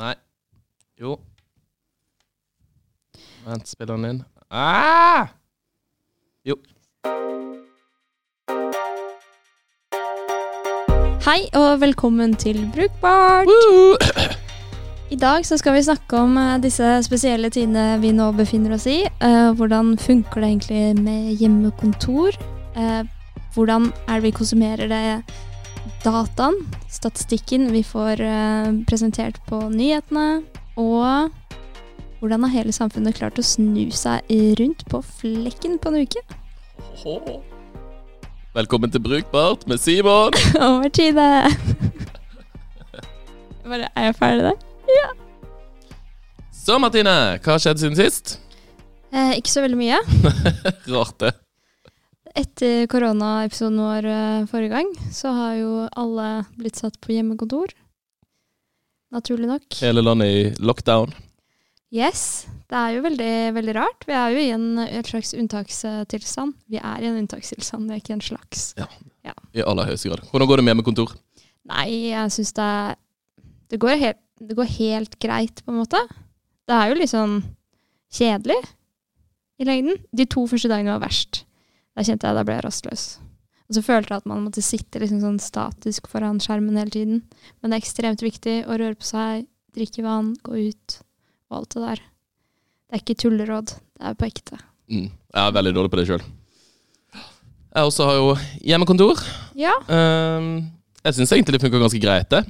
Nei. Jo. Vent, spiller den inn? Ah! Jo. Hei og velkommen til Brukbart. Woo! I dag så skal vi snakke om eh, disse spesielle tidene vi nå befinner oss i. Eh, hvordan funker det egentlig med hjemmekontor? Eh, hvordan er det vi konsumerer det dataen, statistikken vi får eh, presentert på nyhetene? Og hvordan har hele samfunnet klart å snu seg rundt på flekken på en uke? Velkommen til Brukbart med Simon. Over tide! Bare, er jeg ferdig der? Ja. Så, Martine, hva har skjedd siden sist? Eh, ikke så veldig mye. Rart, det. Etter koronaepisoden vår eh, forrige gang, så har jo alle blitt satt på hjemmekontor. Naturlig nok. Hele landet i lockdown. Yes. Det er jo veldig, veldig rart. Vi er jo i en, en slags unntakstilstand. Vi er i en unntakstilstand, det er ikke en slags. Ja, I aller høyeste grad. Hvordan går det med hjemmekontor? Nei, jeg syns det det går, helt, det går helt greit, på en måte. Det er jo litt sånn kjedelig i lengden. De to første dagene var verst. Da kjente jeg at jeg ble rastløs. Og så følte jeg at man måtte sitte liksom sånn statisk foran skjermen hele tiden. Men det er ekstremt viktig å røre på seg, drikke vann, gå ut og alt det der. Det er ikke tulleråd, det er på ekte. Mm. Jeg er veldig dårlig på det sjøl. Jeg også har jo hjemmekontor. Ja, Uh, jeg syns egentlig det funker ganske greit, det.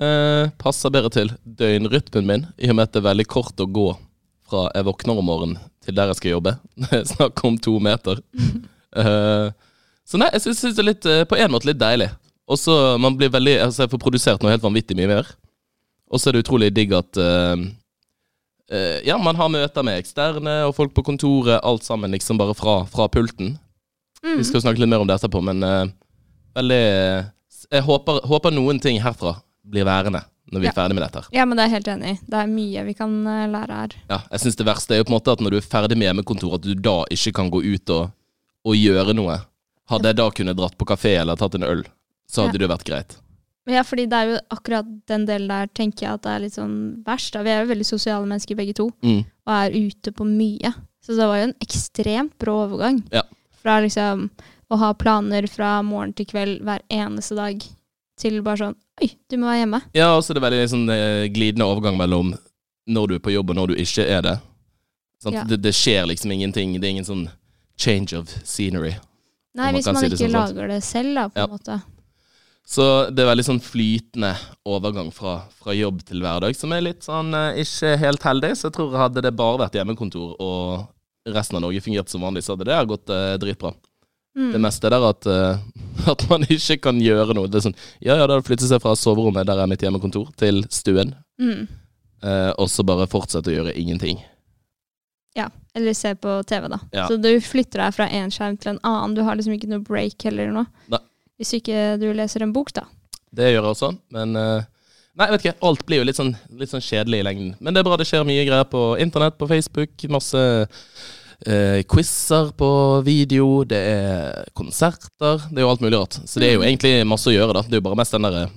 Uh, passer bedre til døgnrytmen min, i og med at det er veldig kort å gå fra jeg våkner om morgenen til der jeg skal jobbe. Snakk om to meter. uh, så nei, jeg syns det er litt, eh, på en måte litt deilig. Og så man blir veldig Altså, jeg får produsert noe helt vanvittig mye mer. Og så er det utrolig digg at uh, uh, Ja, man har møter med eksterne og folk på kontoret, alt sammen liksom bare fra, fra pulten. mm. Vi skal snakke litt mer om det etterpå, men veldig Jeg håper, håper noen ting herfra blir værende når vi er Ja. ferdig med dette. her. ja, men det er jeg helt enig i. Det er mye vi kan eh, lære her. Ja, jeg synes Det verste er jo på en måte at når du er ferdig med hjemmekontor, at du da ikke kan gå ut og, og gjøre noe. Hadde jeg da kunnet dratt på kafé eller tatt en øl, så hadde det vært greit. Ja, fordi det er jo akkurat den delen der tenker jeg at det er litt sånn verst. Da. Vi er jo veldig sosiale mennesker begge to, Mm. og er ute på mye. Så det var jo en ekstremt brå overgang. Ja. Fra liksom å ha planer fra morgen til kveld hver eneste dag, til bare sånn Oi, du må være hjemme. Ja, og så er det veldig sånn glidende overgang mellom når du er på jobb og når du ikke er det. Ja. Det, det skjer liksom ingenting. Det er ingen sånn change of scenery. Nei, man hvis man si det ikke sånn, lager det selv, da, på Ja. en måte. Så det er veldig sånn flytende overgang fra, fra jobb til hverdag, som er litt sånn eh, ikke helt heldig. Så jeg tror hadde det bare vært hjemmekontor og resten av Norge fungert som vanlig, så hadde det gått eh, dritbra. Mm. Det meste er at, uh, at man ikke kan gjøre noe. Det er sånn, ja, ja, da flytter seg fra soverommet, der er mitt hjemmekontor, til stuen. Mm. Uh, og så bare fortsette å gjøre ingenting. Ja. Eller se på TV, da. Ja. Så du flytter deg fra én skjerm til en annen. Du har liksom ikke noe break heller nå. Nei. Hvis ikke du leser en bok, da. Det gjør jeg også, men uh, Nei, vet ikke. Alt blir jo litt sånn, litt sånn kjedelig i lengden. Men det er bra det skjer mye greier på internett, på Facebook. Masse eh, quizer på video. Det er konserter. Det er jo alt mulig rart. Så det er jo Mm. egentlig masse å gjøre, da. Det er jo bare mest den derre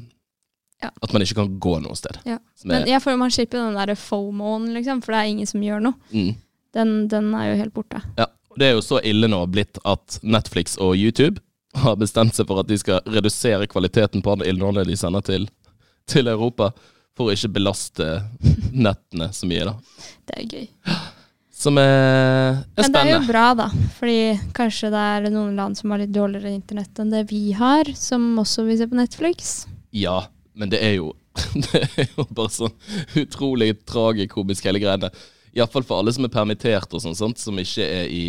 Ja. At man ikke kan gå noe sted. Ja. Men jeg føler man slipper den der fomoen, liksom, for det er ingen som gjør noe. mm. Den, den er jo helt borte. ja. Det er jo så ille nå blitt at Netflix og YouTube har bestemt seg for at de skal redusere kvaliteten på innholdet de sender til, til Europa, for å ikke belaste nettene så mye, da. Det er gøy. Som er, er Men det er jo bra, da. Fordi kanskje det er noen land som har litt dårligere internett enn det vi har, som også vil se på Netflix. Ja, men det er jo Det er jo bare sånn utrolig tragikomisk, hele greiene. Iallfall for alle som er permittert og sånn, som ikke er i,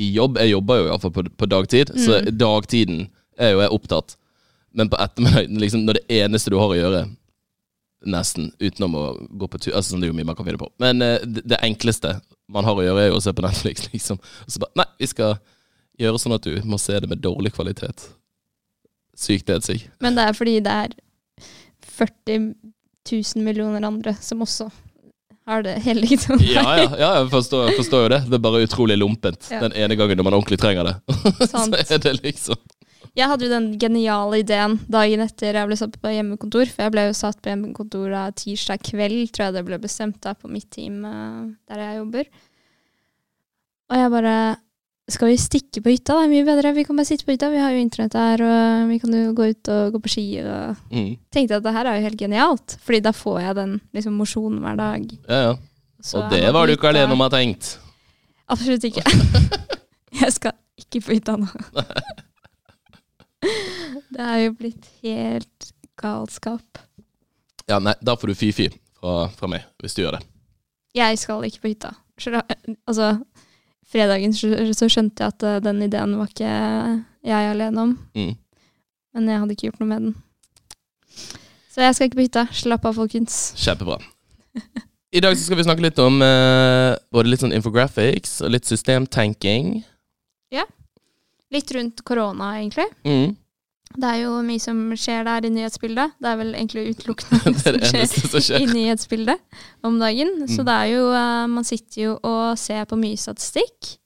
i jobb. Jeg jobber jo iallfall på, på dagtid, så Mm. dagtiden er jo jeg opptatt. Men på ettermiddagen, liksom, når det eneste du har å gjøre, nesten, utenom å gå på tur Altså, sånn, det er jo mye man kan finne på. Men eh, det, det enkleste man har å gjøre, er jo å se på Netflix, liksom. Og så bare Nei, vi skal gjøre sånn at du må se det med dårlig kvalitet. Sykt nedsig. Men det er fordi det er 40 000 millioner andre som også har det hele liksom. Ja, ja, ja jeg forstår, forstår jo det. Det er bare utrolig lompent Ja. den ene gangen når man ordentlig trenger det. Sant. så er det liksom Jeg hadde jo den geniale ideen dagen etter jeg ble satt på hjemmekontor. For jeg ble jo satt på hjemmekontor da tirsdag kveld, tror jeg det ble bestemt da, på mitt team eh, der jeg jobber. Og jeg bare Skal vi stikke på hytta? Det er mye bedre. Vi kan bare sitte på hytta. Vi har jo internett her, og vi kan jo gå ut og gå på ski. Og Mm. tenkte at det her er jo helt genialt, Fordi da får jeg den liksom, mosjonen hver dag. Ja, ja. Så Og det var du ikke alene om å ha tenkt. Absolutt ikke. jeg skal ikke på hytta nå. det er jo blitt helt galskap. Ja, nei, da får du fy-fy fra, fra meg, hvis du gjør det. Jeg skal ikke på hytta. Altså, fredagen så skjønte jeg at eh, den ideen var ikke jeg alene om. Mm. Men jeg hadde ikke gjort noe med den. Så jeg skal ikke på hytta. Slapp av, folkens. Kjempebra. I dag så skal vi snakke litt om uh, både litt sånn infographics og litt systemtenking. Litt rundt korona, egentlig. Mm. Det er jo mye som skjer der i nyhetsbildet. Det er vel egentlig utelukkende Det det som skjer i nyhetsbildet om dagen. Så Mm. det er jo eh, Man sitter jo og ser på mye statistikk.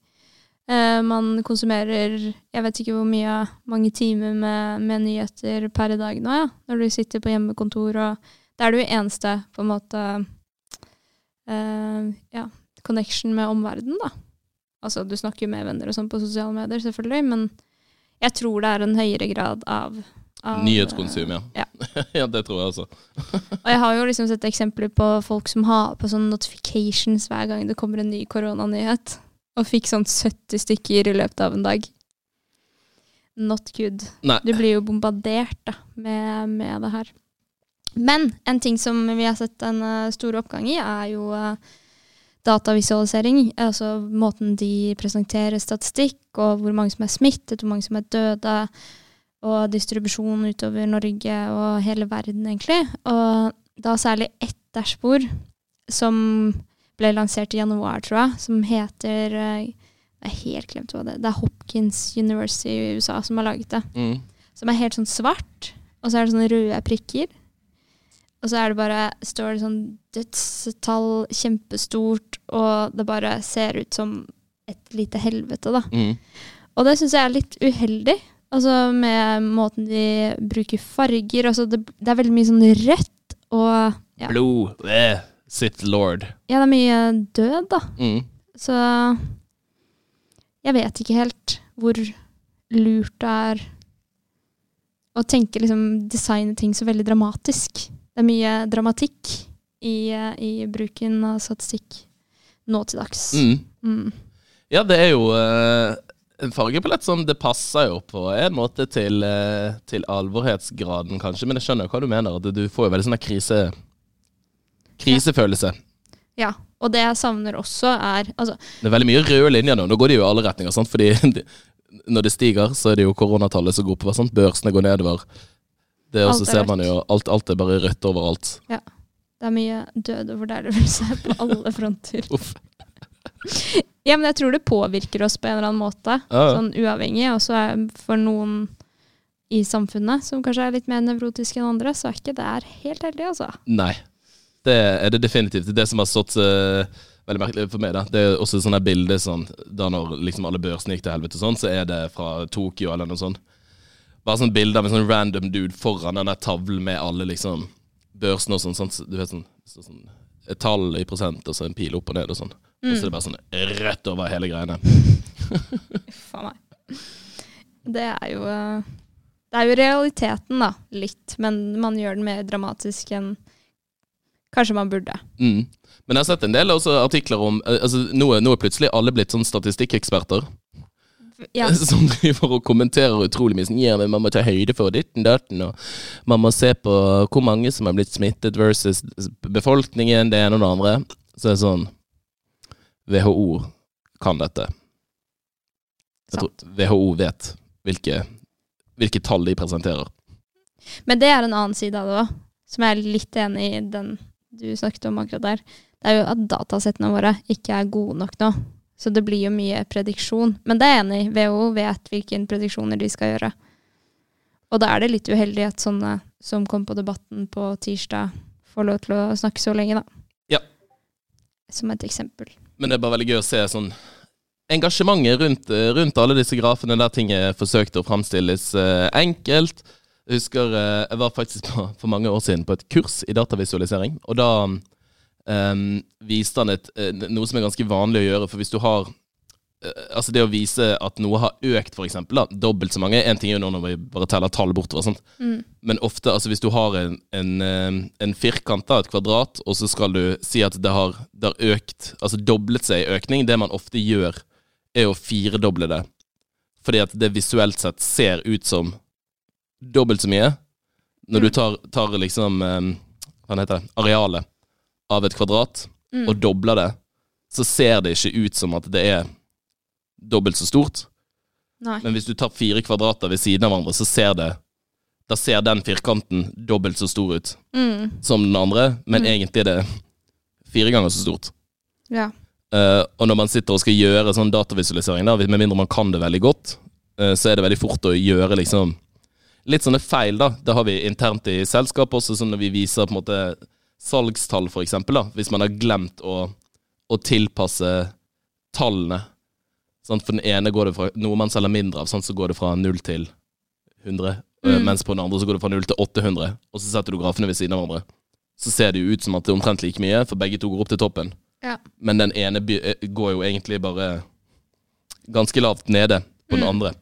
Eh, man konsumerer jeg vet ikke hvor mye, mange timer med, med nyheter per dag nå, ja. Når du sitter på hjemmekontor og Det er det eneste, på en måte uh, Ja, connection med omverdenen, da. Altså, du snakker jo med venner og sånn på sosiale medier, selvfølgelig, men jeg tror det er en høyere grad av, av Nyhetskonsum, ja. Ja. ja, det tror jeg også. og jeg har jo liksom sett eksempler på folk som har på sånne notifications hver gang det kommer en ny koronanyhet, og fikk sånn 70 stykker i løpet av en dag. Not good. Nei. Du blir jo bombardert da, med, med det her. Men en ting som vi har sett en uh, stor oppgang i, er jo eh, datavisualisering. Altså måten de presenterer statistikk, og hvor mange som er smittet, hvor mange som er døde, og distribusjon utover Norge og hele verden, egentlig. Og da særlig ett dashbord som ble lansert i januar, tror jeg, som heter eh, Jeg har helt glemt hva det er. Det er Hopkins University i USA som har laget det. Mm. Som er helt sånn svart, og så er det sånne røde prikker. Og så er det bare, står det sånn dødstall kjempestort, og det bare ser ut som et lite helvete, da. Mm. Og det syns jeg er litt uheldig. Altså med måten de bruker farger. Altså det, det er veldig mye sånn rødt og Ja. Blod. Bleh. Sitt lord. Ja, det er mye død, da. Mm. Så jeg vet ikke helt hvor lurt det er å tenke liksom designe ting så veldig dramatisk. Det er mye dramatikk i, eh, i bruken av statistikk nå til dags. Mm. Mm. Ja, det er jo eh, en fargepalett som det passer jo på en måte til, eh, til alvorhetsgraden, kanskje. Men jeg skjønner hva du mener. Du får jo veldig sånn krise, krisefølelse. Ja. Og det jeg savner også, er altså, Det er veldig mye røde linjer nå. Nå går de jo i alle retninger. Sant? Fordi de, når det stiger, så er det jo koronatallet som går oppover. Sant? Børsene går nedover. Det også er ser man jo. Alt, alt er bare rødt overalt. det er mye død og fordervelse på alle fronter. Uff. Ja, men jeg tror det påvirker oss på en eller annen måte, Ja, ja. sånn uavhengig. Og så er for noen i samfunnet som kanskje er litt mer nevrotiske enn andre, så er ikke det her helt heldig, altså. Nei. Det er det definitivt. Det som har stått uh, veldig merkelig for meg, da. Det er også sånne bilder sånn Da når liksom alle børsene gikk til helvete, sånn, så er det fra Tokyo eller noe sånt. Bare sånn bilde av en sånn random dude foran den der tavlen med alle liksom børsene og sånn. sånn du vet sånn, så, sånn Et tall i prosent, og så en pil opp og ned og sånn. Og så er det bare sånn rett over hele greiene. Uff a meg. Det er jo eh, Det er jo realiteten, da. Litt. Men man gjør den mer dramatisk enn kanskje man burde. Mm. Men jeg har sett en del artikler om eh, altså, nå, er, nå er plutselig alle blitt sånn statistikkeksperter. Ja. Som driver og kommenterer utrolig mye. Sånn, ja, men man må ta høyde for ditten datten, og man må se på hvor mange som har blitt smittet versus befolkningen, det ene og det andre. Så det er sånn WHO kan dette. Jeg tror WHO vet hvilke, hvilke tall de presenterer. Men det er en annen side av det òg, som jeg er litt enig i den du snakket om akkurat der. Det er jo at datasettene våre ikke er gode nok nå. Så det blir jo mye prediksjon. Men det er jeg enig i. WHO vet hvilke prediksjoner de skal gjøre. Og da er det litt uheldig at sånne som kom på Debatten på tirsdag, får lov til å snakke så lenge, da. Ja. Som et eksempel. Men det er bare veldig gøy å se sånn engasjementet rundt, rundt alle disse grafene der ting er forsøkt å framstilles eh, enkelt. Jeg husker eh, jeg var faktisk på, for mange år siden på et kurs i datavisualisering. Og da eh, viste han et, eh, noe som er ganske vanlig å gjøre. For hvis du har eh, Altså det å vise at noe har økt, eksempel, dobbelt så mange En ting er jo når vi bare teller tall bortover, sant? Mm. men ofte altså hvis du har en, en, eh, en firkant, da, et kvadrat, og så skal du si at det har, det har økt, altså doblet seg i økning, det man ofte gjør, er å firedoble det. Fordi at det visuelt sett ser ut som dobbelt så mye. Når du tar, tar liksom eh, Hva heter det? Arealet av et kvadrat Mm. og dobler det, så ser det ikke ut som at det er dobbelt så stort. Nei. Men hvis du tar fire kvadrater ved siden av hverandre, så ser det Da ser den firkanten dobbelt så stor ut Mm. som den andre, men Mm. egentlig er det fire ganger så stort. Ja. Uh, og når man sitter og skal gjøre sånn datavisualisering, der, med mindre man kan det veldig godt, uh, så er det veldig fort å gjøre liksom litt sånne feil, da. Det har vi internt i selskapet også, sånn når vi viser på en måte salgstall, for eksempel, da. Hvis man har glemt å, å tilpasse tallene. Sant? For den ene går det fra noe man selger mindre av, sant? så går det fra 0 til 100. eh, Mm. Mens på den andre så går det fra 0 til 800. Og så setter du grafene ved siden av hverandre. Så ser det jo ut som at det er omtrent like mye, for begge to går opp til toppen. Ja. Men den ene eh, går jo egentlig bare ganske lavt nede på den Mm. andre.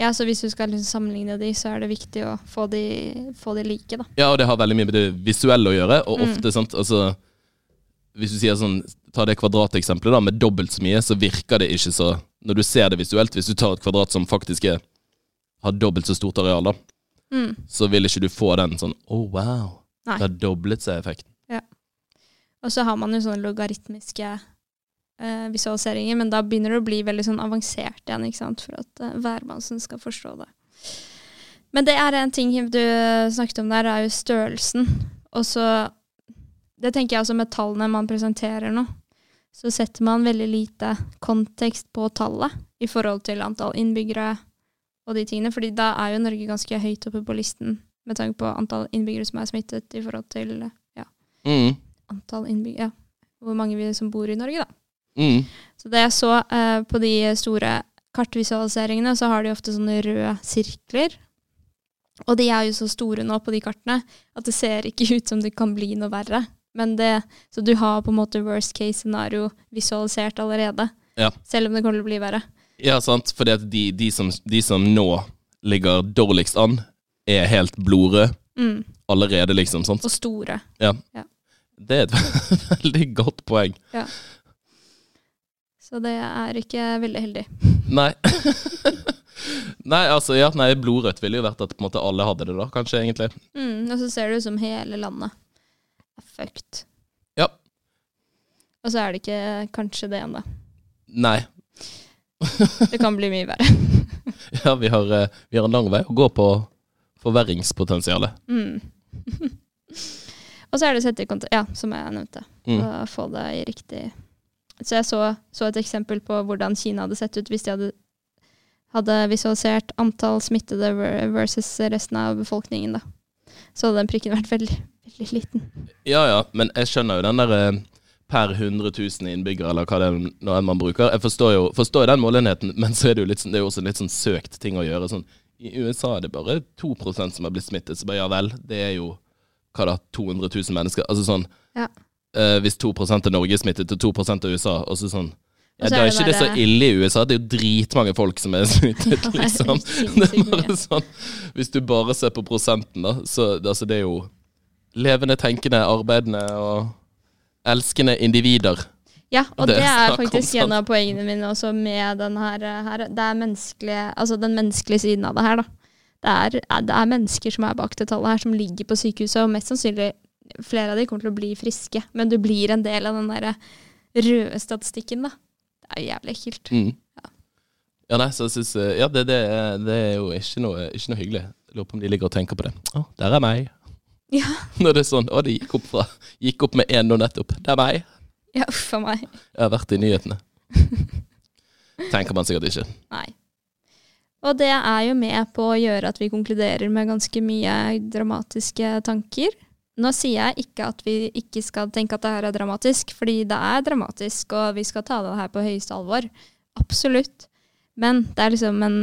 Ja, så hvis du skal liksom sammenligne de, så er det viktig å få de, få de like, da. Ja, og det har veldig mye med det visuelle å gjøre, og Mm. ofte, sant, altså Hvis du sier sånn, ta det kvadrateksempelet da, med dobbelt så mye, så virker det ikke så Når du ser det visuelt, hvis du tar et kvadrat som faktisk er, har dobbelt så stort areal, da, Mm. så vil ikke du få den sånn Å, oh, wow. Nei. Det har doblet seg effekten. Og så har man jo sånne logaritmiske visualiseringer, men da begynner det å bli veldig sånn avansert igjen, ikke sant, for at uh, værmannsen skal forstå det. Men det er en ting du snakket om der, er jo størrelsen. Og så Det tenker jeg også med tallene man presenterer nå. Så setter man veldig lite kontekst på tallet i forhold til antall innbyggere og de tingene, fordi da er jo Norge ganske høyt oppe på listen med tanke på antall innbyggere som er smittet i forhold til ja, Mm. antall innbyggere, ja, hvor mange vi som bor i Norge, da. Mm. Så det jeg så eh, på de store kartvisualiseringene, så har de ofte sånne røde sirkler. Og de er jo så store nå på de kartene at det ser ikke ut som det kan bli noe verre. Men det, så du har på en måte worst case scenario visualisert allerede. Ja. Selv om det kommer til å bli verre. Ja, sant. Fordi at de, de, som, de som nå ligger dårligst an, er helt blodrøde Mm. allerede, liksom. sant? Og store. Det er et veldig godt poeng. Så det er ikke veldig heldig. Nei. nei, altså, ja, nei, blodrødt ville jo vært at på en måte alle hadde det, da, kanskje, egentlig. Mm. Og så ser det ut som hele landet er fucked. Ja. Og så er det ikke kanskje det ennå. Nei. Det kan bli mye verre. Ja, vi har, eh, vi har en lang vei å gå på forverringspotensialet. Mm. og så er det å sette i kontakt, ja, som jeg nevnte, Mm. og få det i riktig Så jeg så, så et eksempel på hvordan Kina hadde sett ut hvis de hadde, hadde visualisert antall smittede versus resten av befolkningen, da. Så hadde den prikken vært veldig, veldig liten. Ja ja, men jeg skjønner jo den der eh, per 100 000 innbyggere, eller hva det er nå man bruker. Jeg forstår jo forstår den målenheten, men så er det jo litt sånn, det er også en litt sånn søkt ting å gjøre. Sånn, I USA er det bare 2% som har blitt smittet. Så bare ja vel, det er jo hva da, 200 000 mennesker. Altså sånn Ja. Eh, Hvis 2% av Norge er smittet, og 2% av USA, og så sånn ja, Da er ikke det så ille i USA. Det er jo dritmange folk som er smittet, Ja, det er liksom. Det er bare sånn Hvis du bare ser på prosenten, da, så altså, det er jo levende, tenkende, arbeidende og elskende individer. Ja, og Det det, er faktisk en av poengene mine også med den her. her. Det er menneskelige, altså den menneskelige siden av det her, da. Det er, det er mennesker som er bak det tallet her, som ligger på sykehuset, og mest sannsynlig flere av de kommer til å bli friske. Men du blir en del av den derre røde statistikken, da. Det er jo jævlig ekkelt. Mm. Ja, nei, så jeg synes, eh, ja, det, det, det er jo ikke noe, ikke noe hyggelig. Jeg lurer på om de ligger og tenker på det. Å, der er meg. Ja, Når det er sånn, å, det gikk opp, fra, gikk opp med én nå nettopp. Det er meg. ja uff a meg. Jeg har vært i nyhetene. Tenker man sikkert ikke. Nei. Og det er jo med på å gjøre at vi konkluderer med ganske mye dramatiske tanker. Nå sier jeg ikke at vi ikke skal tenke at det her er dramatisk, fordi det er dramatisk, og vi skal ta det her på høyeste alvor. Absolutt. Men det er liksom en,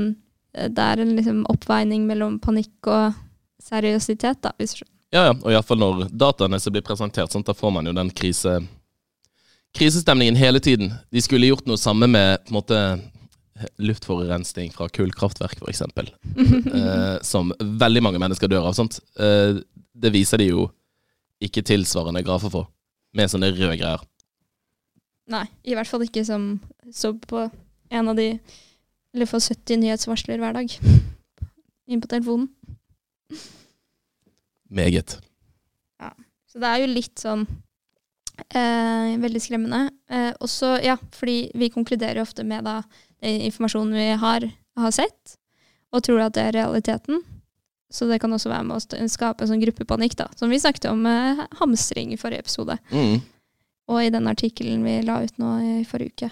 det er en liksom oppveining mellom panikk og seriøsitet, da, hvis du skjønner. Ja, ja, og iallfall når dataene som blir presentert, sånn, da får man jo den krise, krisestemningen hele tiden. De skulle gjort noe samme med på en måte luftforurensning fra kullkraftverk, f.eks. Eh, som veldig mange mennesker dør av. sånt. Eh, det viser de jo ikke tilsvarende grafer for, med sånne røde greier. Nei, i hvert fall ikke som så på en av de Eller får 70 nyhetsvarsler hver dag inn på telefonen. Meget. Ja. Så det er jo litt sånn eh, veldig skremmende. Eh, også, ja, fordi vi konkluderer jo ofte med da den informasjonen vi har, har sett, og tror at det er realiteten. Så det kan også være med å skape en sånn gruppepanikk, da. Som vi snakket om eh, hamstring i forrige episode. Mm. Og i den artikkelen vi la ut nå i forrige uke.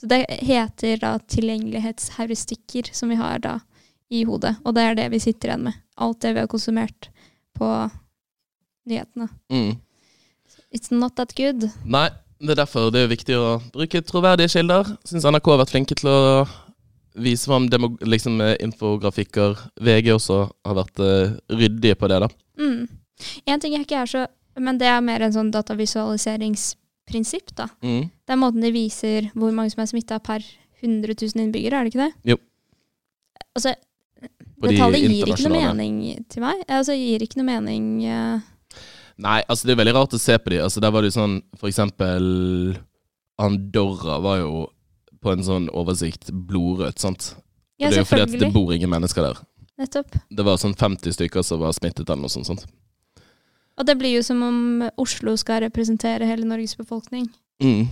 Så det heter da tilgjengelighetsheuristikker som vi har da i hodet. Og det er det vi sitter igjen med. Alt det vi har konsumert på nyhetene. Mm. It's not that good. Nei, det er derfor det er viktig å bruke troverdige kilder. Syns NRK har vært flinke til å vise fram liksom, eh, infografikker. VG også har vært uh, ryddige på det, da. Mm. En ting jeg ikke er så Men det er mer en sånn datavisualiseringsprinsipp, da. Mm. Det er måten de viser hvor mange som er smitta per 100 000 innbyggere, er det ikke det? Jo. Altså, det tallet gir ikke noe mening til meg. Altså, gir ikke noe mening uh... Nei, altså det er veldig rart å se på de. Altså Der var det jo sånn For eksempel Andorra var jo på en sånn oversikt blodrødt, sant. Ja, det er jo fordi at det bor ingen mennesker der. Nettopp. Det var sånn 50 stykker som var smittet eller noe sånt. sånt. Og det blir jo som om Oslo skal representere hele Norges befolkning. Mm.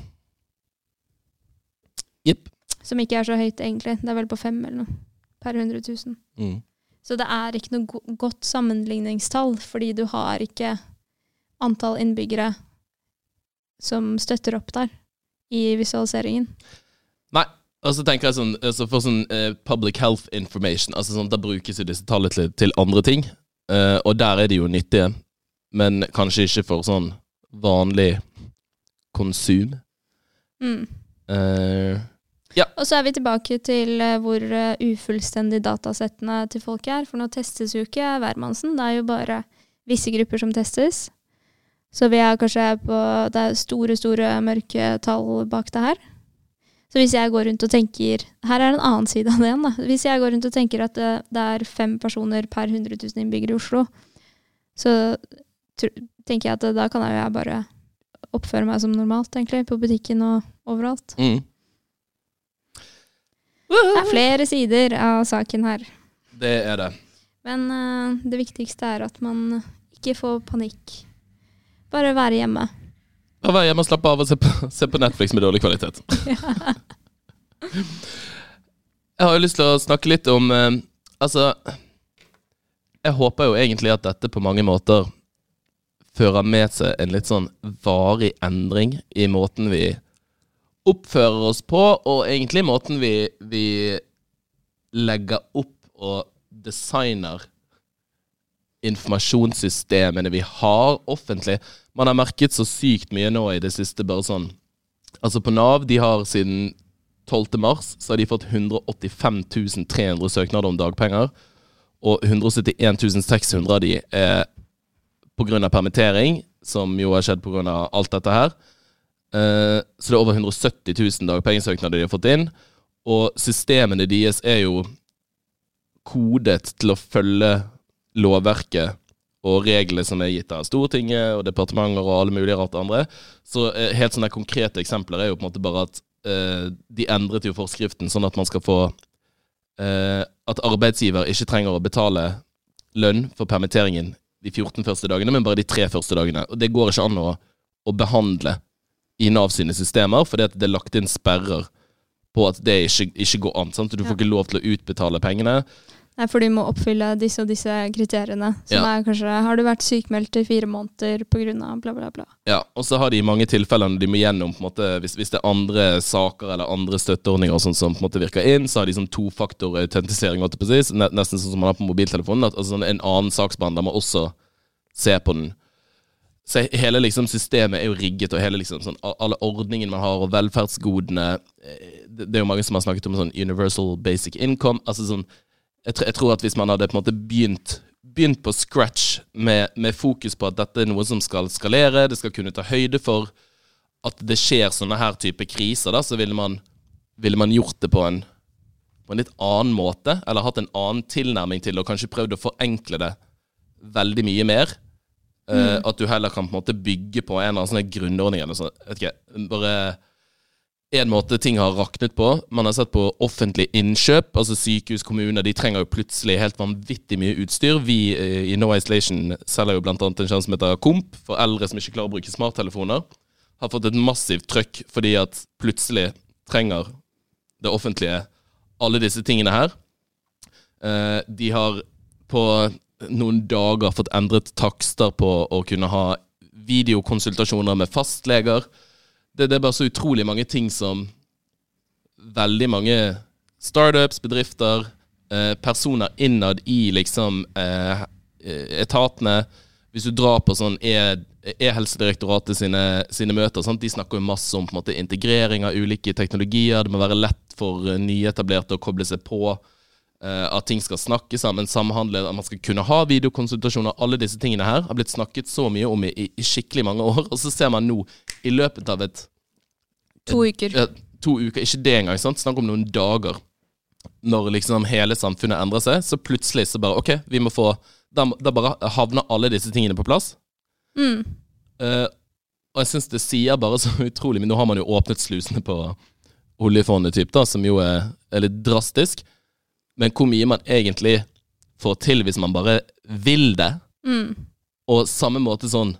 Jepp. Som ikke er så høyt, egentlig. Det er vel på fem eller noe per 100 000. Mm. Så det er ikke noe go godt sammenligningstall, fordi du har ikke antall innbyggere som støtter opp der i visualiseringen. Nei. Og så tenker jeg sånn, altså For sånn uh, public health information altså sånn, Da brukes jo disse tallene til, til andre ting. Uh, og der er de jo nyttige, men kanskje ikke for sånn vanlig konsum. Mm. Eh, Og så er vi tilbake til hvor ufullstendig datasettene til folk er. For nå testes jo ikke hvermannsen, det er jo bare visse grupper som testes. Så vi er kanskje på Det er store, store mørke tall bak det her. Så hvis jeg går rundt og tenker Her er en annen side av det igjen, da. Hvis jeg går rundt og tenker at det, det er fem personer per 100 000 innbyggere i Oslo, så tenker jeg at da kan jeg jeg bare oppføre meg som normalt, egentlig. På butikken og overalt. mm. Det er flere sider av saken her. Det er det. Men uh, det viktigste er at man ikke får panikk. Bare være hjemme. Bare være hjemme og slappe av og se på, se på Netflix med dårlig kvalitet. Jeg har jo lyst til å snakke litt om eh, Altså, jeg håper jo egentlig at dette på mange måter fører med seg en litt sånn varig endring i måten vi oppfører oss på, og egentlig måten vi, vi legger opp og designer informasjonssystemene vi har offentlig. Man har merket så sykt mye nå i det siste, bare sånn Altså på Nav, de har siden 12. mars, så har de fått 185 300 søknader om dagpenger. Og 171 600 av de er pga. permittering, som jo har skjedd pga. alt dette her. Eh, så det er over 170 000 dagpengesøknader de har fått inn. Og systemene deres er jo kodet til å følge lovverket og reglene som er gitt av Stortinget og departementer og alle mulige rart andre. Så eh, helt sånne konkrete eksempler er jo på en måte bare at eh, de endret jo forskriften sånn at man skal få eh, At arbeidsgiver ikke trenger å betale lønn for permitteringen de 14 første dagene, men bare de tre første dagene. Og det går ikke an å, å behandle i Nav sine systemer, fordi at det er lagt inn sperrer på at det ikke, ikke går an. Sant? Du får ikke lov til å utbetale pengene. Nei, for du må oppfylle disse og disse kriteriene. Som Ja. er kanskje Har du vært sykmeldt i fire måneder pga. bla, bla, bla. Ja, og så har de i mange tilfeller når de må gjennom på en måte, hvis, hvis det er andre saker eller andre støtteordninger sånn som på en måte virker inn, så har de sånn tofaktor-autentisering, ne- nesten sånn som man har på mobiltelefonen. At, altså, sånn en annen saksbehandler må også se på den. Så hele liksom systemet er jo rigget, og hele liksom sånn, alle ordningene man har, og velferdsgodene eh, det, det er jo mange som har snakket om sånn universal basic income. Altså sånn jeg, jeg tror at hvis man hadde på en måte begynt, begynt på scratch med, med fokus på at dette er noe som skal skalere, det skal kunne ta høyde for at det skjer sånne her type kriser, da, så ville man, ville man gjort det på en, på en litt annen måte, eller hatt en annen tilnærming til det, og kanskje prøvd å forenkle det veldig mye mer. Eh, at du heller kan på en måte bygge på en eller annen sånn grunnordning eller noe sånt. bare en måte ting har raknet på. Man har sett på offentlig innkjøp. altså Sykehus, kommuner, de trenger jo plutselig helt vanvittig mye utstyr. Vi eh, i No Isolation selger jo annet en tjeneste som heter Komp, for eldre som ikke klarer å bruke smarttelefoner. Har fått et massivt trøkk fordi at plutselig trenger det offentlige alle disse tingene her. Eh, de har på noen dager fått endret takster på å kunne ha videokonsultasjoner med fastleger. Det, det er bare så utrolig mange ting som veldig mange startups, bedrifter, eh, personer innad i liksom eh, etatene Hvis du drar på sånn E- E-helsedirektoratet sine, sine møter, sant? de snakker jo masse om måte, integrering av ulike teknologier. Det må være lett for eh, nyetablerte å koble seg på. Eh, at ting skal snakke sammen, samhandle, at man skal kunne ha videokonsultasjoner. Alle disse tingene her har blitt snakket så mye om i, i skikkelig mange år. Og så ser man nå, i løpet av et To uker. Et, to uker, ikke det engang, sant? snakk om noen dager, når liksom hele samfunnet endrer seg, så plutselig så bare OK, vi må få Da, da bare havner alle disse tingene på plass. Mm. Uh, og jeg syns det sier bare så utrolig Men nå har man jo åpnet slusene på oljefondet, typ, da, som jo er, er litt drastisk. Men hvor mye man egentlig får til hvis man bare vil det. Mm. Og samme måte sånn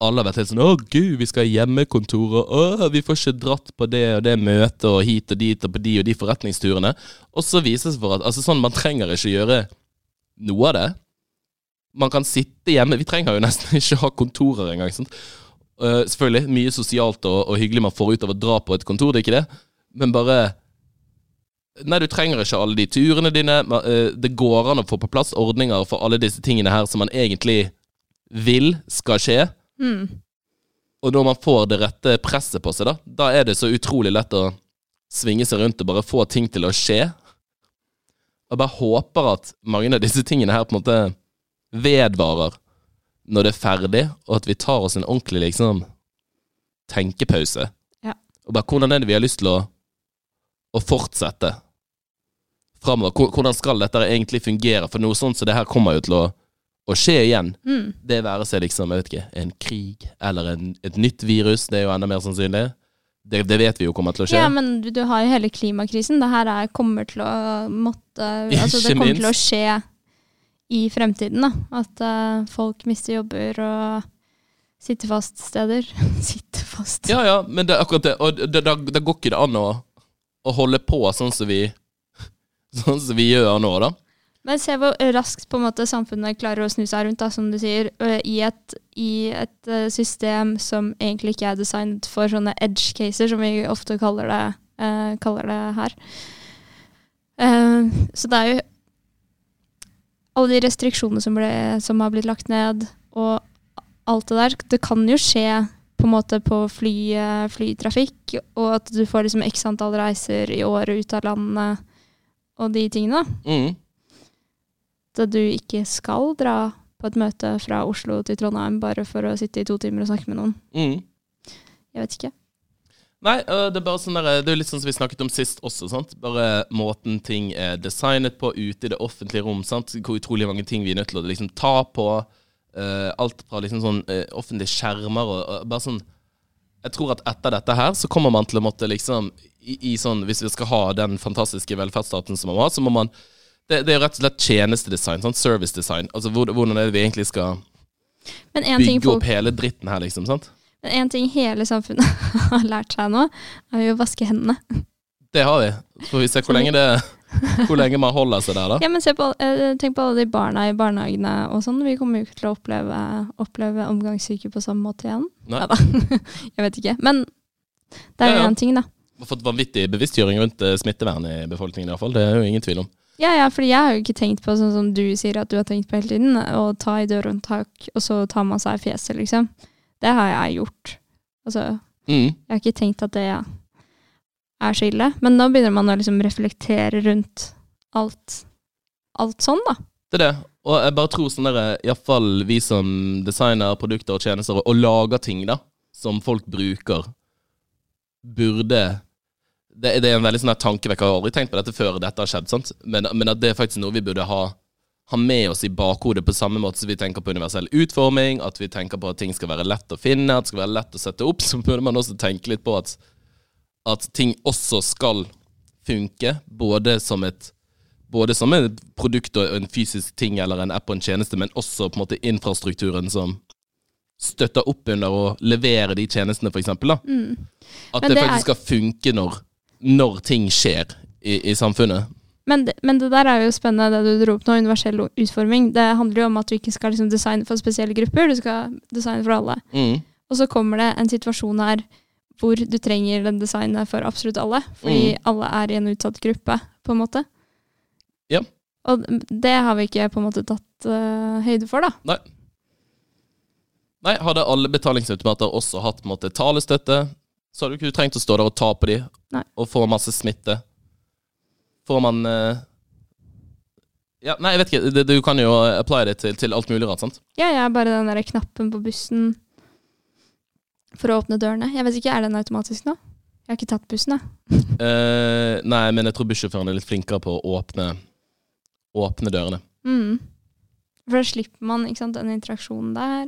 Alle har vært helt sånn 'Å, gud, vi skal ha hjemmekontor', og 'Å, vi får ikke dratt på det og det møtet og hit og dit og på de og de forretningsturene'. Og så vises det for at altså sånn, man trenger ikke gjøre noe av det. Man kan sitte hjemme. Vi trenger jo nesten ikke ha kontorer engang. Sånn. Uh, selvfølgelig mye sosialt og, og hyggelig man får ut av å dra på et kontor, det er ikke det. Men bare Nei, du trenger ikke alle de turene dine. Eh, Det går an å få på plass ordninger for alle disse tingene her som man egentlig vil skal skje. Mm. Og når man får det rette presset på seg, da, da er det så utrolig lett å svinge seg rundt og bare få ting til å skje. Og jeg bare håper at mange av disse tingene her på en måte vedvarer når det er ferdig, og at vi tar oss en ordentlig liksom tenkepause. Ja. Og bare hvordan er det vi har lyst til å, å fortsette framover? Hvordan skal dette egentlig fungere? For noe sånt som det her kommer jo til å, å skje igjen. Mm. Det være seg liksom, jeg vet ikke, en krig eller en, et nytt virus, det er jo enda mer sannsynlig. Det, det vet vi jo kommer til å skje. Ja, men du, du har jo hele klimakrisen. Det her er, kommer til å måtte Altså, det kommer til å skje i fremtiden, da. At uh, folk mister jobber og sitter fast steder. sitter fast. Ja, ja, men det er akkurat det. Og det, går ikke det an å, å holde på sånn som vi Sånn som vi gjør nå, da. Men se hvor raskt på en måte samfunnet klarer å snu seg rundt, da, som du sier, i et, i et system som egentlig ikke er designet for sånne edge caser, som vi ofte kaller det, uh, kaller det her. Uh, så det er jo alle de restriksjonene som, ble, som har blitt lagt ned, og alt det der. Det kan jo skje på en måte på fly, eh, flytrafikk, og at du får liksom x antall reiser i året ut av landet, og de tingene. da Mm. at du ikke skal dra på et møte fra Oslo til Trondheim bare for å sitte i to timer og snakke med noen. Mm. Jeg vet ikke. Nei, det er bare sånn der, det er litt sånn som vi snakket om sist også. sant? Bare måten ting er designet på ute i det offentlige rom. sant? Hvor utrolig mange ting vi er nødt til å liksom ta på. Uh, alt fra liksom sånn uh, offentlige skjermer og, og bare sånn Jeg tror at etter dette her så kommer man til å måtte liksom i, i sånn, Hvis vi skal ha den fantastiske velferdsstaten som man må ha, så må man Det, det er rett og slett tjenestedesign. service Servicedesign. Altså hvor- hvordan er det vi egentlig skal Men en ting, bygge folk, opp hele dritten her, liksom. sant? men en ting hele samfunnet har lært seg nå, er jo å vaske hendene. Det har vi. Så får vi se hvor lenge, det, hvor lenge man holder seg der, da. Ja, men se på, eh, Tenk på alle de barna i barnehagene og sånn. Vi kommer jo ikke til å oppleve, oppleve omgangssyke på samme måte igjen. Nei. Neida. Jeg vet ikke. Men det er Ja, jo ja. én ting, da. Fått vanvittig bevisstgjøring rundt eh, smittevern i befolkningen, i hvert fall. Det er jo ingen tvil om. Ja, ja, fordi jeg har jo ikke tenkt på sånn som du sier at du har tenkt på hele tiden, å ta i dørhåndtak, og så tar man seg i fjeset, liksom. Det har jeg gjort. Altså, Mm. jeg har ikke tenkt at det er så ille. Men nå begynner man å liksom reflektere rundt alt, alt sånn, da. Det er det. Og jeg bare tror sånn derre Iallfall vi som designer produkter og tjenester og lager ting, da, som folk bruker, burde det, det er en veldig sånn tankevekker. Jeg har aldri tenkt på dette før dette har skjedd, sant? Men, men at det er faktisk noe vi burde ha, ha med oss i bakhodet på samme måte som vi tenker på universell utforming, at vi tenker på at ting skal være lett å finne, at det skal være lett å sette opp. Så burde man også tenke litt på at, at ting også skal funke, både som et både som et produkt og en fysisk ting eller en app og en tjeneste, men også på en måte infrastrukturen som støtter opp under å levere de tjenestene, eksempel. Mm. At Men det, det faktisk er- skal funke når, når ting skjer i, i samfunnet. Men det, men det der er jo spennende, det du dro opp nå, universell utforming. Det handler jo om at du ikke skal liksom designe for spesielle grupper, du skal designe for alle. Mm. Og så kommer det en situasjon her hvor du trenger den designet for absolutt alle, fordi Mm. alle er i en utsatt gruppe, på en måte. Ja. Og det har vi ikke på en måte tatt uh, høyde for, da. Nei, hadde alle betalingsautomater også hatt måte talestøtte, så hadde du ikke trengt å stå der og ta på de Nei. og få masse smitte. Får man eh, Ja, nei, jeg vet ikke. Det, du kan jo apply det til, til alt mulig rart, sant? Ja, er bare den der knappen på bussen for å åpne dørene. Jeg vet ikke, Er den automatisk nå? Jeg har ikke tatt bussen, jeg. Eh, nei, men jeg tror bussjåføren er litt flinkere på å åpne, åpne dørene. Mm. For da slipper man ikke sant, den interaksjonen der.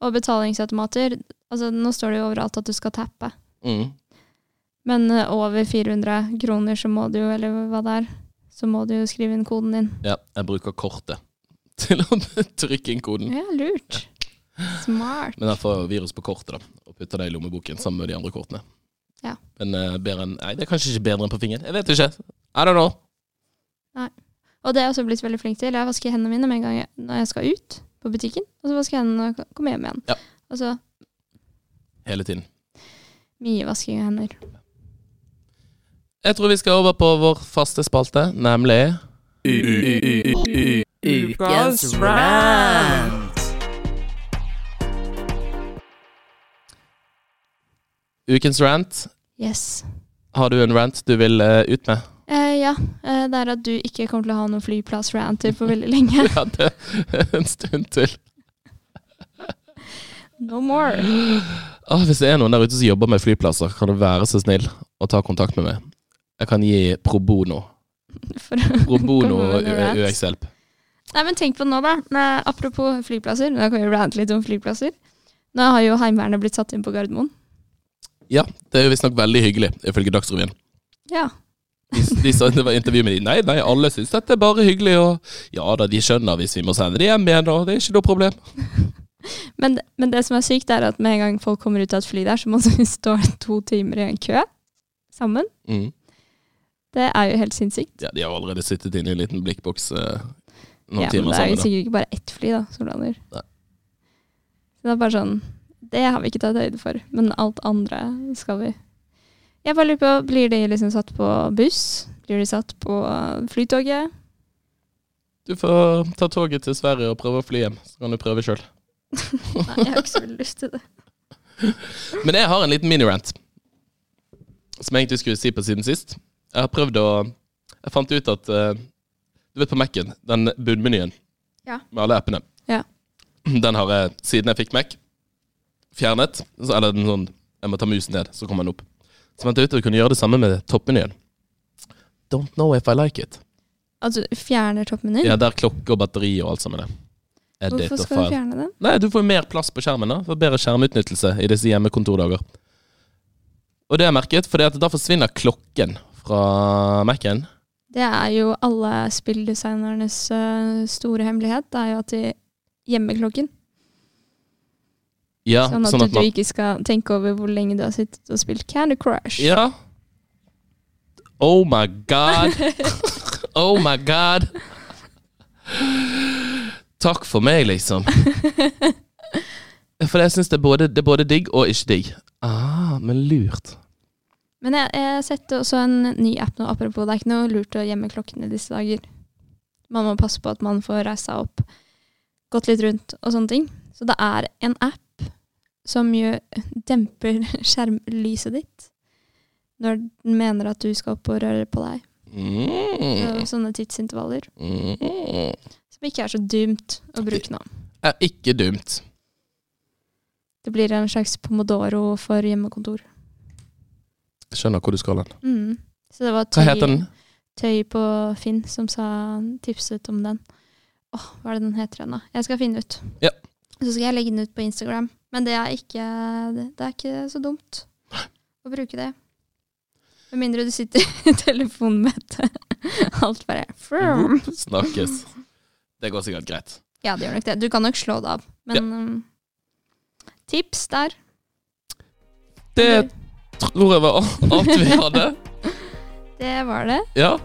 Og betalingsautomater altså Nå står det jo overalt at du skal tappe. Mm. Men uh, over 400 kroner så må du jo, eller hva det er, så må du jo skrive inn koden din. Ja, jeg bruker kortet til å trykke inn koden. Ja, lurt. Smart. Men jeg får virus på kortet, da, og putter det i lommeboken sammen med de andre kortene. Ja. Men uh, bedre enn Nei, det er kanskje ikke bedre enn på fingeren. Jeg vet ikke. I don't know. Nei. Og det har jeg også blitt veldig flink til. Jeg vasker hendene mine med en gang jeg, når jeg skal ut på butikken. Og så vasker jeg hendene når jeg kommer hjem igjen. Ja. Altså Hele tiden. mye vasking av hender. Jeg tror vi skal over på vår faste spalte, nemlig Ukas rant. Ukens rant. Yes. Har du en rant du vil uh, ut med? Uh, ja, Uh, det er at du ikke kommer til å ha noen flyplass-ranter på veldig lenge. Ja, det en stund til. No more. Ah, hvis det er noen der ute som jobber med flyplasser, kan du være så snill å ta kontakt med meg. Jeg kan gi pro bono. Pro bono. UX-hjelp. Nei, men tenk på nå, da. Nei, apropos flyplasser. Nå kan vi rante litt om flyplasser. Nå har jo Heimevernet blitt satt inn på Gardermoen. Ja, det er jo visstnok veldig hyggelig, ifølge Dagsrevyen. Ja. De, de sa det var intervju med de. Nei, nei, alle syns dette er bare hyggelig, og ja da, de skjønner hvis vi må sende det hjem igjen, og det er ikke noe problem. Men, men det som er sykt, er at med en gang folk kommer ut av et fly der, så må de stå to timer i en kø sammen. Mm. Det er jo helt sinnssykt. Ja, de har allerede sittet inne i en liten blikkboks eh, noen Ja, men det er jo sikkert ikke bare ett fly da, som lander. Nei. Det er bare sånn Det har vi ikke tatt høyde for, men alt andre skal vi. Jeg bare lurer på, Blir de liksom satt på buss? Blir de satt på flytoget? Du får ta toget til Sverige og prøve å fly hjem, så kan du prøve sjøl. Nei, jeg har ikke så veldig lyst til det. Men jeg har en liten minirant som jeg egentlig skulle si på siden sist. Jeg har prøvd å Jeg fant ut at eh, Du vet på Mac-en, den bunnmenyen Ja. med alle appene. Ja. Den har jeg, siden jeg fikk Mac, fjernet. Så er det en sånn Jeg må ta musen ned, så kommer den opp. Så fant jeg ut at jeg kunne gjøre det samme med toppmenyen. Don't know if I like it. Altså, fjerner toppmenyen? Ja, der klokke og batteri og alt sammen er. Edit Hvorfor skal du fjerne den? Nei, du får mer plass på skjermen da, for bedre skjermutnyttelse i disse hjemmekontordager. Og det har jeg merket, for da forsvinner klokken fra Mac-en. Det er jo alle spilldesignernes eh, store hemmelighet. Det er jo at de gjemmer klokken. Ja, sånn at, sånn at du man ikke skal tenke over hvor lenge du har sittet og spilt Candy Crush. Ja. Oh my god. Oh my god. Takk for meg, liksom. For jeg syns det, både- det er både digg og ikke digg. Ah, men lurt. Men jeg, jeg setter også en ny app nå, apropos. Det er ikke noe lurt å gjemme klokken i disse dager. Man må passe på at man får reist seg opp, gått litt rundt og sånne ting. Så det er en app som gjør, demper skjermlyset ditt når den mener at du skal opp og røre på deg. Mm. Og sånne tidsintervaller. Mm. Som ikke er så dumt å bruke nå. Er ikke dumt. Det blir en slags pomodoro for hjemmekontor. Jeg skjønner hvor du skal hen. Mm. Så det var Hva heter tøy, den? tøy på Finn som sa, tipset om den. Åh, hva er det den heter igjen, da? Jeg skal finne ut. Ja. Så skal jeg legge den ut på Instagram. Men det er ikke, det, det er ikke så dumt å bruke det. Med mindre du sitter i telefonmøte. alt bare. Snakkes. Det går sikkert greit. Ja, det gjør nok det. Du kan nok slå det av. Men um, tips der. Det tror jeg var alt vi hadde. Det var det. Ja.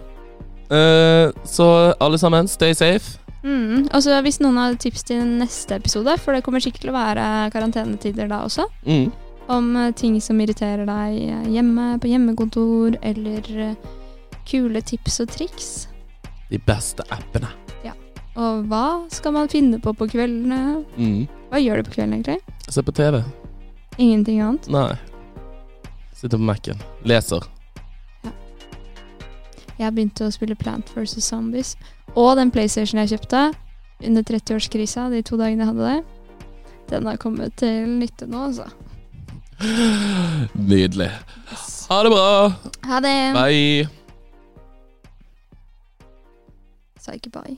Uh, så alle sammen, stay safe. Mm. Og så hvis noen har tips til neste episode, for det kommer sikkert til å være karantenetider da også, Mm. om eh, ting som irriterer deg eh, hjemme, på hjemmekontor, eller kule tips og triks. De beste appene. Og hva skal man finne på på kveldene? Mm. Hva gjør du på kvelden egentlig? Se på TV. Ingenting annet? Nei. Sitter på Mac-en. Leser. Jeg begynte å spille Plant vs. Zombies. Og den PlayStation jeg kjøpte under 30-årskrisa, de to dagene jeg hadde det, den har kommet til nytte nå, altså. Nydelig. Ha det bra. Ha det! Bye. Sa ikke bye.